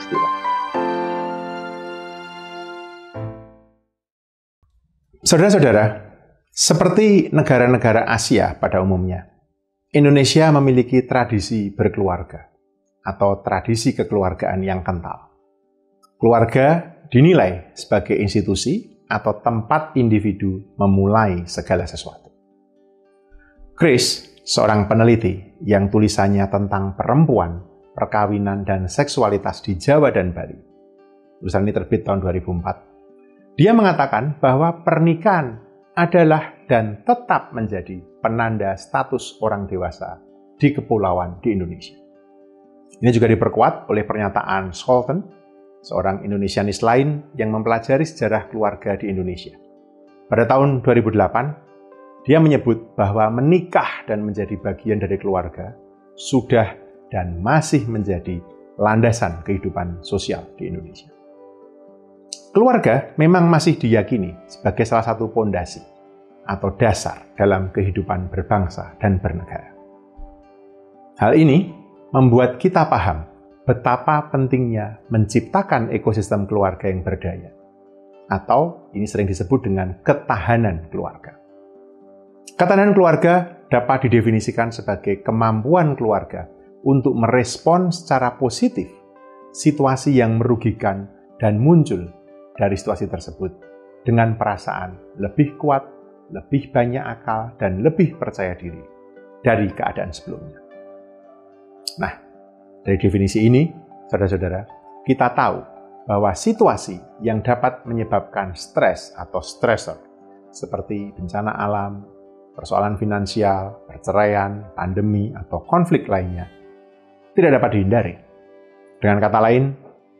peristiwa. Saudara-saudara, seperti negara-negara Asia pada umumnya, Indonesia memiliki tradisi berkeluarga atau tradisi kekeluargaan yang kental. Keluarga dinilai sebagai institusi atau tempat individu memulai segala sesuatu. Chris, seorang peneliti yang tulisannya tentang perempuan, perkawinan, dan seksualitas di Jawa dan Bali. Tulisan ini terbit tahun 2004. Dia mengatakan bahwa pernikahan adalah dan tetap menjadi penanda status orang dewasa di kepulauan di Indonesia. Ini juga diperkuat oleh pernyataan Scholten, seorang Indonesianis lain yang mempelajari sejarah keluarga di Indonesia. Pada tahun 2008, dia menyebut bahwa menikah dan menjadi bagian dari keluarga sudah dan masih menjadi landasan kehidupan sosial di Indonesia. Keluarga memang masih diyakini sebagai salah satu pondasi atau dasar dalam kehidupan berbangsa dan bernegara. Hal ini membuat kita paham betapa pentingnya menciptakan ekosistem keluarga yang berdaya, atau ini sering disebut dengan ketahanan keluarga. Ketahanan keluarga dapat didefinisikan sebagai kemampuan keluarga untuk merespon secara positif situasi yang merugikan dan muncul dari situasi tersebut dengan perasaan lebih kuat, lebih banyak akal, dan lebih percaya diri dari keadaan sebelumnya. Nah, dari definisi ini, saudara-saudara, kita tahu bahwa situasi yang dapat menyebabkan stres atau stressor seperti bencana alam, persoalan finansial, perceraian, pandemi, atau konflik lainnya tidak dapat dihindari. Dengan kata lain,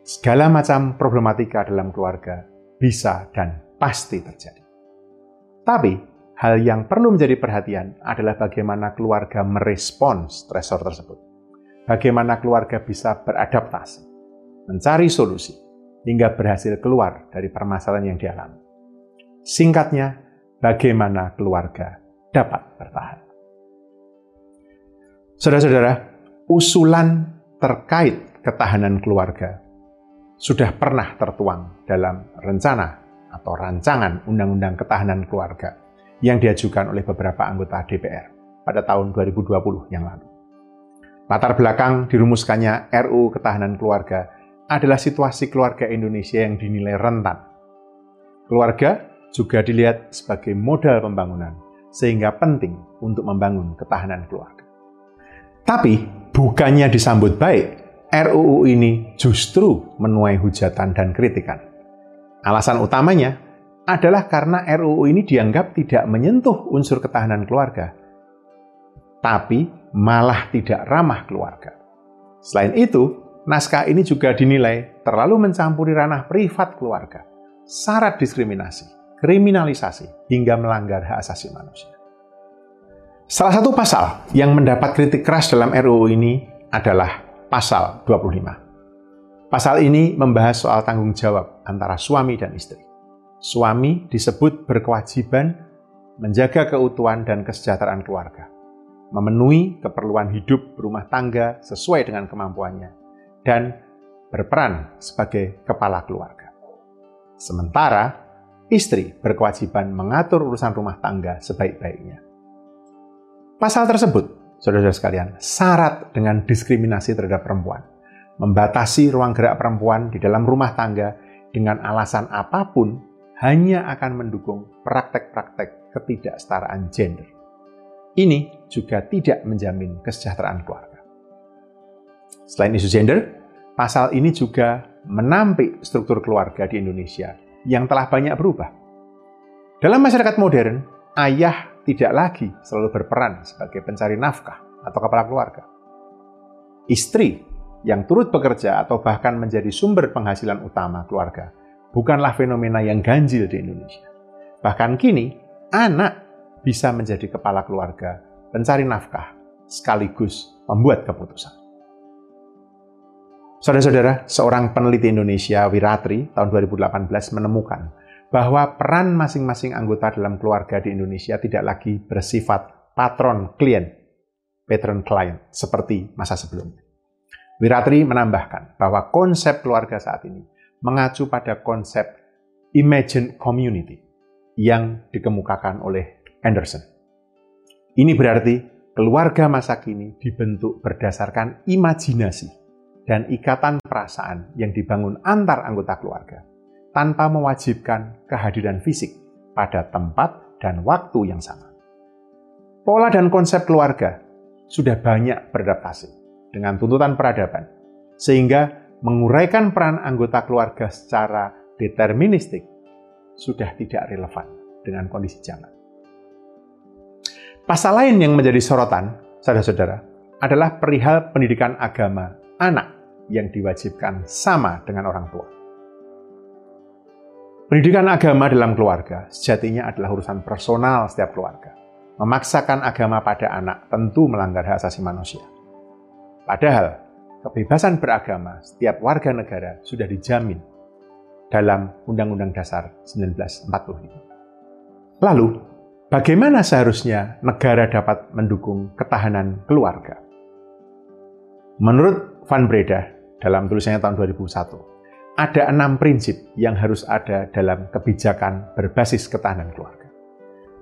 segala macam problematika dalam keluarga bisa dan pasti terjadi. Tapi, hal yang perlu menjadi perhatian adalah bagaimana keluarga merespons stresor tersebut. Bagaimana keluarga bisa beradaptasi, mencari solusi, hingga berhasil keluar dari permasalahan yang dialami. Singkatnya, bagaimana keluarga dapat bertahan. Saudara-saudara, usulan terkait ketahanan keluarga sudah pernah tertuang dalam rencana atau rancangan Undang-Undang Ketahanan Keluarga yang diajukan oleh beberapa anggota DPR pada tahun 2020 yang lalu. Latar belakang dirumuskannya RUU Ketahanan Keluarga adalah situasi keluarga Indonesia yang dinilai rentan. Keluarga juga dilihat sebagai modal pembangunan sehingga penting untuk membangun ketahanan keluarga. Tapi bukannya disambut baik, RUU ini justru menuai hujatan dan kritikan. Alasan utamanya adalah karena RUU ini dianggap tidak menyentuh unsur ketahanan keluarga, tapi malah tidak ramah keluarga. Selain itu, naskah ini juga dinilai terlalu mencampuri ranah privat keluarga, syarat diskriminasi, kriminalisasi, hingga melanggar hak asasi manusia. Salah satu pasal yang mendapat kritik keras dalam RUU ini adalah pasal 25. Pasal ini membahas soal tanggung jawab antara suami dan istri. Suami disebut berkewajiban menjaga keutuhan dan kesejahteraan keluarga, memenuhi keperluan hidup berumah tangga sesuai dengan kemampuannya, dan berperan sebagai kepala keluarga. Sementara istri berkewajiban mengatur urusan rumah tangga sebaik-baiknya. Pasal tersebut, saudara-saudara sekalian, syarat dengan diskriminasi terhadap perempuan, membatasi ruang gerak perempuan di dalam rumah tangga dengan alasan apa pun hanya akan mendukung praktek-praktek ketidaksetaraan gender. Ini juga tidak menjamin kesejahteraan keluarga. Selain isu gender, pasal ini juga menampik struktur keluarga di Indonesia yang telah banyak berubah. Dalam masyarakat modern, ayah tidak lagi selalu berperan sebagai pencari nafkah atau kepala keluarga. Istri yang turut bekerja atau bahkan menjadi sumber penghasilan utama keluarga bukanlah fenomena yang ganjil di Indonesia. Bahkan kini, anak bisa menjadi kepala keluarga, pencari nafkah, sekaligus membuat keputusan. Saudara-saudara, seorang peneliti Indonesia, Wiratri, tahun 2018 menemukan bahwa peran masing-masing anggota dalam keluarga di Indonesia tidak lagi bersifat patron klien, patron client seperti masa sebelumnya. Wiratri menambahkan bahwa konsep keluarga saat ini mengacu pada konsep imagine community yang dikemukakan oleh Anderson. Ini berarti keluarga masa kini dibentuk berdasarkan imajinasi dan ikatan perasaan yang dibangun antar anggota keluarga tanpa mewajibkan kehadiran fisik pada tempat dan waktu yang sama. Pola dan konsep keluarga sudah banyak beradaptasi dengan tuntutan peradaban, sehingga menguraikan peran anggota keluarga secara deterministik sudah tidak relevan dengan kondisi zaman. Pasal lain yang menjadi sorotan, saudara-saudara, adalah perihal pendidikan agama anak yang diwajibkan sama dengan orang tua. Pendidikan agama dalam keluarga sejatinya adalah urusan personal setiap keluarga memaksakan agama pada anak tentu melanggar hak asasi manusia. Padahal, kebebasan beragama setiap warga negara sudah dijamin dalam Undang-Undang Dasar 1945. Lalu, bagaimana seharusnya negara dapat mendukung ketahanan keluarga? Menurut Van Breda dalam tulisannya tahun 2001, ada enam prinsip yang harus ada dalam kebijakan berbasis ketahanan keluarga.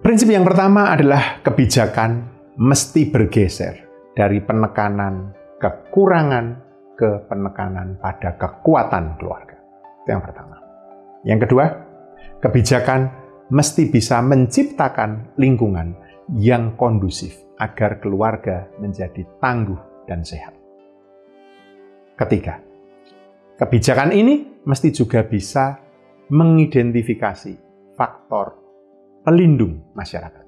Prinsip yang pertama adalah kebijakan mesti bergeser dari penekanan kekurangan ke penekanan pada kekuatan keluarga. Itu yang pertama. Yang kedua, kebijakan mesti bisa menciptakan lingkungan yang kondusif agar keluarga menjadi tangguh dan sehat. Ketiga, kebijakan ini mesti juga bisa mengidentifikasi faktor pelindung masyarakat.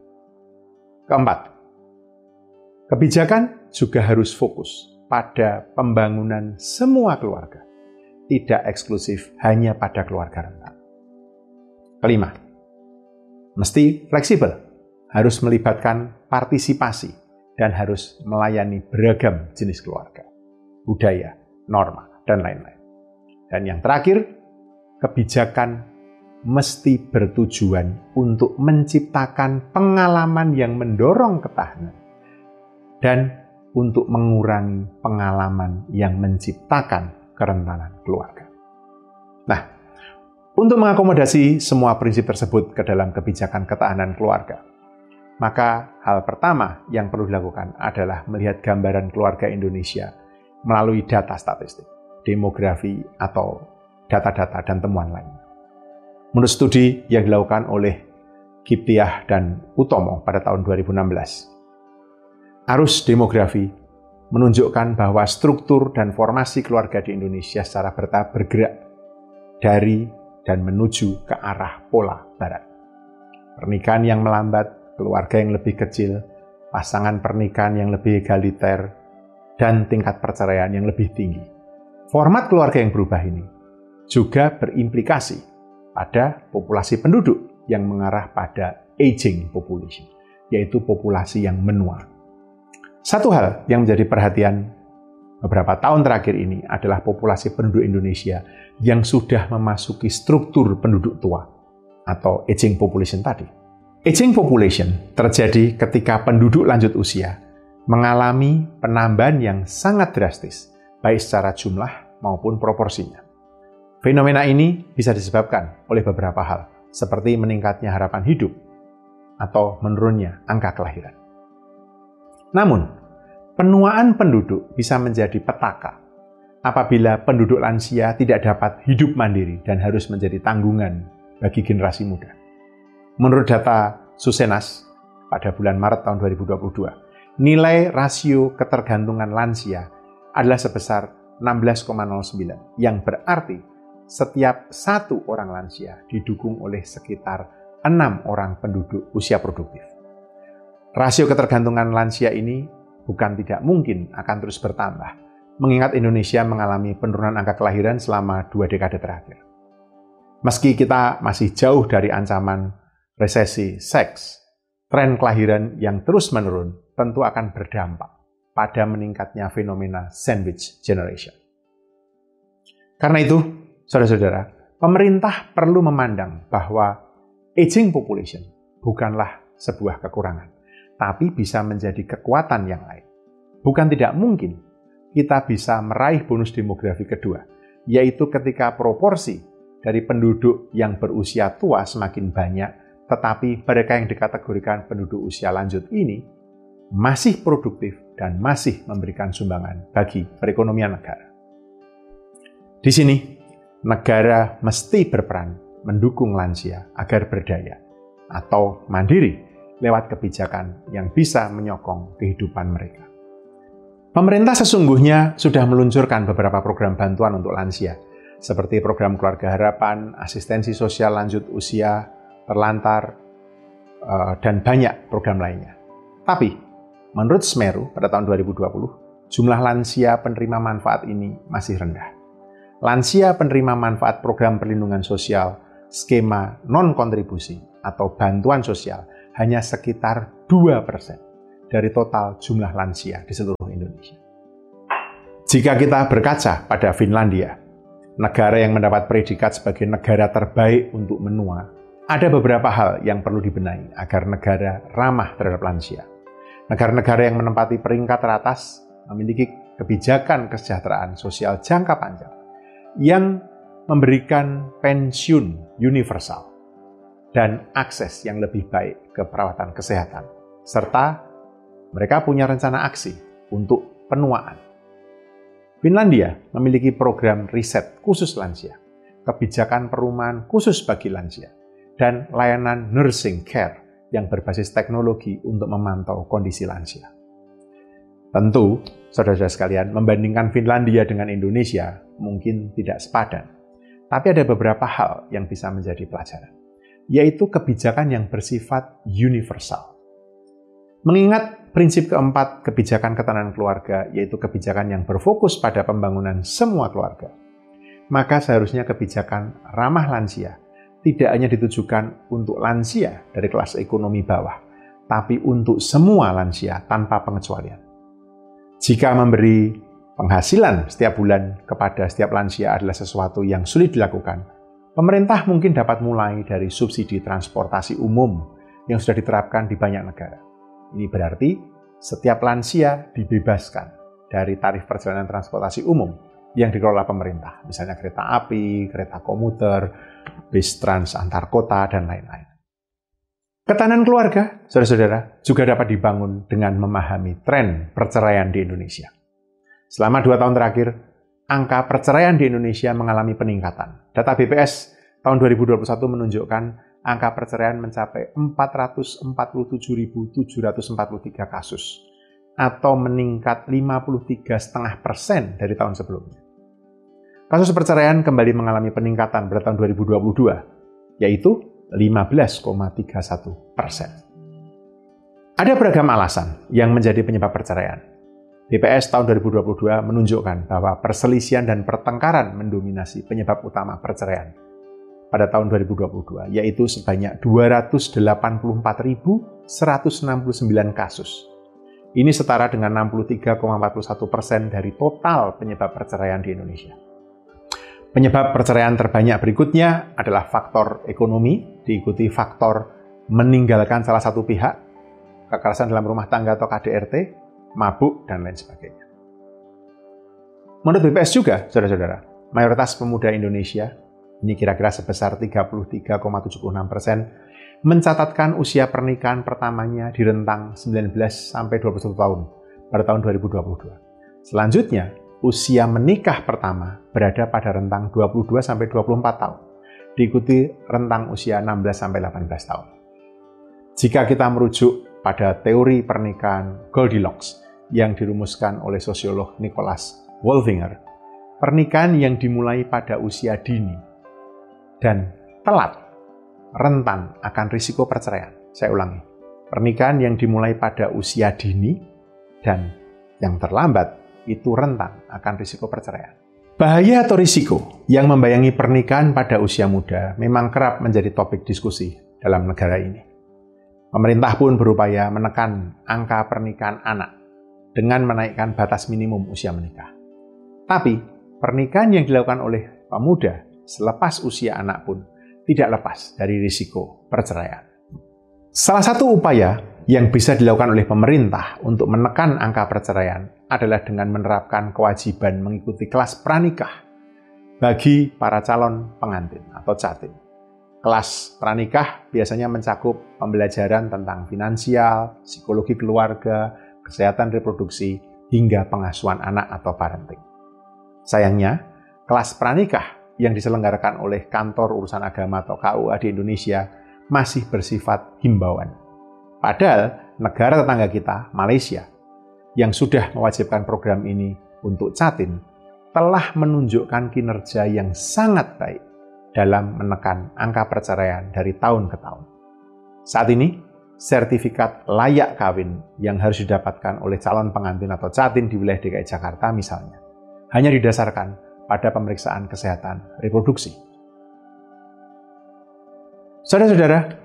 Keempat, kebijakan juga harus fokus pada pembangunan semua keluarga, tidak eksklusif hanya pada keluarga rentan. Kelima, mesti fleksibel, harus melibatkan partisipasi dan harus melayani beragam jenis keluarga, budaya, norma, dan lain-lain. Dan yang terakhir, kebijakan mesti bertujuan untuk menciptakan pengalaman yang mendorong ketahanan dan untuk mengurangi pengalaman yang menciptakan kerentanan keluarga. Nah, untuk mengakomodasi semua prinsip tersebut ke dalam kebijakan ketahanan keluarga, maka hal pertama yang perlu dilakukan adalah melihat gambaran keluarga Indonesia melalui data statistik, demografi, atau data-data dan temuan lain. Menurut studi yang dilakukan oleh Kiptiah dan Utomo pada tahun 2016, arus demografi menunjukkan bahwa struktur dan formasi keluarga di Indonesia secara bertahap bergerak dari dan menuju ke arah pola barat. Pernikahan yang melambat, keluarga yang lebih kecil, pasangan pernikahan yang lebih egaliter, dan tingkat perceraian yang lebih tinggi. Format keluarga yang berubah ini juga berimplikasi pada populasi penduduk yang mengarah pada aging population, yaitu populasi yang menua. Satu hal yang menjadi perhatian beberapa tahun terakhir ini adalah populasi penduduk Indonesia yang sudah memasuki struktur penduduk tua atau aging population tadi. Aging population terjadi ketika penduduk lanjut usia mengalami penambahan yang sangat drastis, baik secara jumlah maupun proporsinya. Fenomena ini bisa disebabkan oleh beberapa hal, seperti meningkatnya harapan hidup atau menurunnya angka kelahiran. Namun, penuaan penduduk bisa menjadi petaka apabila penduduk lansia tidak dapat hidup mandiri dan harus menjadi tanggungan bagi generasi muda. Menurut data Susenas pada bulan Maret tahun 2022, nilai rasio ketergantungan lansia adalah sebesar 16,09 yang berarti setiap satu orang lansia didukung oleh sekitar enam orang penduduk usia produktif. Rasio ketergantungan lansia ini bukan tidak mungkin akan terus bertambah, mengingat Indonesia mengalami penurunan angka kelahiran selama dua dekade terakhir. Meski kita masih jauh dari ancaman resesi seks, tren kelahiran yang terus menurun tentu akan berdampak pada meningkatnya fenomena sandwich generation. Karena itu, Saudara-saudara, pemerintah perlu memandang bahwa aging population bukanlah sebuah kekurangan, tapi bisa menjadi kekuatan yang lain. bukan tidak mungkin kita bisa meraih bonus demografi kedua, yaitu ketika proporsi dari penduduk yang berusia tua semakin banyak, tetapi mereka yang dikategorikan penduduk usia lanjut ini masih produktif dan masih memberikan sumbangan bagi perekonomian negara. Di sini, negara mesti berperan mendukung lansia agar berdaya atau mandiri lewat kebijakan yang bisa menyokong kehidupan mereka. Pemerintah sesungguhnya sudah meluncurkan beberapa program bantuan untuk lansia, seperti program Keluarga Harapan, asistensi sosial lanjut usia, terlantar, eh, dan banyak program lainnya. Tapi, Menurut Semeru pada tahun 2020, jumlah lansia penerima manfaat ini masih rendah. Lansia penerima manfaat program perlindungan sosial skema non-kontribusi atau bantuan sosial hanya sekitar 2% dari total jumlah lansia di seluruh Indonesia. Jika kita berkaca pada Finlandia, negara yang mendapat predikat sebagai negara terbaik untuk menua, ada beberapa hal yang perlu dibenahi agar negara ramah terhadap lansia. Negara-negara yang menempati peringkat teratas memiliki kebijakan kesejahteraan sosial jangka panjang yang memberikan pensiun universal dan akses yang lebih baik ke perawatan kesehatan, serta mereka punya rencana aksi untuk penuaan. Finlandia memiliki program riset khusus lansia, kebijakan perumahan khusus bagi lansia, dan layanan nursing care yang berbasis teknologi untuk memantau kondisi lansia. Tentu, saudara-saudara sekalian, membandingkan Finlandia dengan Indonesia mungkin tidak sepadan. Tapi ada beberapa hal yang bisa menjadi pelajaran, yaitu kebijakan yang bersifat universal. Mengingat prinsip keempat kebijakan ketahanan keluarga, yaitu kebijakan yang berfokus pada pembangunan semua keluarga, maka seharusnya kebijakan ramah lansia tidak hanya ditujukan untuk lansia dari kelas ekonomi bawah, tapi untuk semua lansia tanpa pengecualian. Jika memberi penghasilan setiap bulan kepada setiap lansia adalah sesuatu yang sulit dilakukan, pemerintah mungkin dapat mulai dari subsidi transportasi umum yang sudah diterapkan di banyak negara. Ini berarti setiap lansia dibebaskan dari tarif perjalanan transportasi umum yang dikelola pemerintah, misalnya kereta api, kereta komuter, bis trans antar kota, dan lain-lain. Ketahanan keluarga, saudara-saudara, juga dapat dibangun dengan memahami tren perceraian di Indonesia. Selama dua tahun terakhir, angka perceraian di Indonesia mengalami peningkatan. Data BPS tahun 2021 menunjukkan angka perceraian mencapai 447.743 kasus atau meningkat 53,5 persen dari tahun sebelumnya. Kasus perceraian kembali mengalami peningkatan pada tahun 2022, yaitu 15,31 persen. Ada beragam alasan yang menjadi penyebab perceraian. BPS tahun 2022 menunjukkan bahwa perselisihan dan pertengkaran mendominasi penyebab utama perceraian pada tahun 2022, yaitu sebanyak 284.169 kasus ini setara dengan 63,41 persen dari total penyebab perceraian di Indonesia. Penyebab perceraian terbanyak berikutnya adalah faktor ekonomi, diikuti faktor meninggalkan salah satu pihak, kekerasan dalam rumah tangga atau KDRT, mabuk, dan lain sebagainya. Menurut BPS juga, saudara-saudara, mayoritas pemuda Indonesia, ini kira-kira sebesar 33,76 persen, mencatatkan usia pernikahan pertamanya di rentang 19 sampai 21 tahun pada tahun 2022. Selanjutnya, usia menikah pertama berada pada rentang 22 sampai 24 tahun, diikuti rentang usia 16 sampai 18 tahun. Jika kita merujuk pada teori pernikahan Goldilocks yang dirumuskan oleh sosiolog Nicholas Wolfinger, pernikahan yang dimulai pada usia dini dan telat rentan akan risiko perceraian. Saya ulangi, pernikahan yang dimulai pada usia dini dan yang terlambat itu rentan akan risiko perceraian. Bahaya atau risiko yang membayangi pernikahan pada usia muda memang kerap menjadi topik diskusi dalam negara ini. Pemerintah pun berupaya menekan angka pernikahan anak dengan menaikkan batas minimum usia menikah. Tapi, pernikahan yang dilakukan oleh pemuda selepas usia anak pun tidak lepas dari risiko perceraian. Salah satu upaya Yang bisa dilakukan oleh pemerintah untuk menekan angka perceraian adalah dengan menerapkan kewajiban mengikuti kelas pranikah bagi para calon pengantin atau catin. Kelas pranikah biasanya mencakup pembelajaran tentang finansial, psikologi keluarga, kesehatan reproduksi, hingga pengasuhan anak atau parenting. Sayangnya, kelas pranikah yang diselenggarakan oleh Kantor Urusan Agama atau KUA di Indonesia masih bersifat himbauan Padahal negara tetangga kita, Malaysia, yang sudah mewajibkan program ini untuk Catin, telah menunjukkan kinerja yang sangat baik dalam menekan angka perceraian dari tahun ke tahun. Saat ini, sertifikat layak kawin yang harus didapatkan oleh calon pengantin atau catin di wilayah DKI Jakarta misalnya, hanya didasarkan pada pemeriksaan kesehatan reproduksi. Saudara-saudara,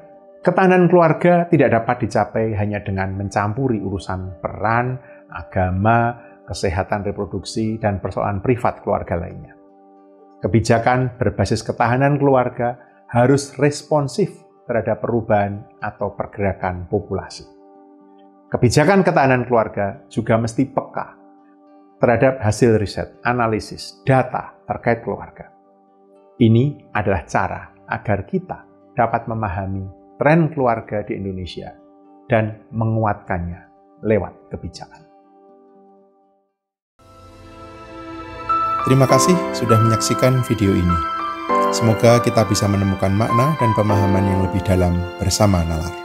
Ketahanan keluarga tidak dapat dicapai hanya dengan mencampuri urusan peran, agama, kesehatan reproduksi, dan persoalan privat keluarga lainnya. Kebijakan berbasis ketahanan keluarga harus responsif terhadap perubahan atau pergerakan populasi. Kebijakan ketahanan keluarga juga mesti peka terhadap hasil riset, analisis, data terkait keluarga. Ini adalah cara agar kita dapat memahami tren keluarga di Indonesia dan menguatkannya lewat kebijakan. Terima kasih sudah menyaksikan video ini. Semoga kita bisa menemukan makna dan pemahaman yang lebih dalam bersama Nalar.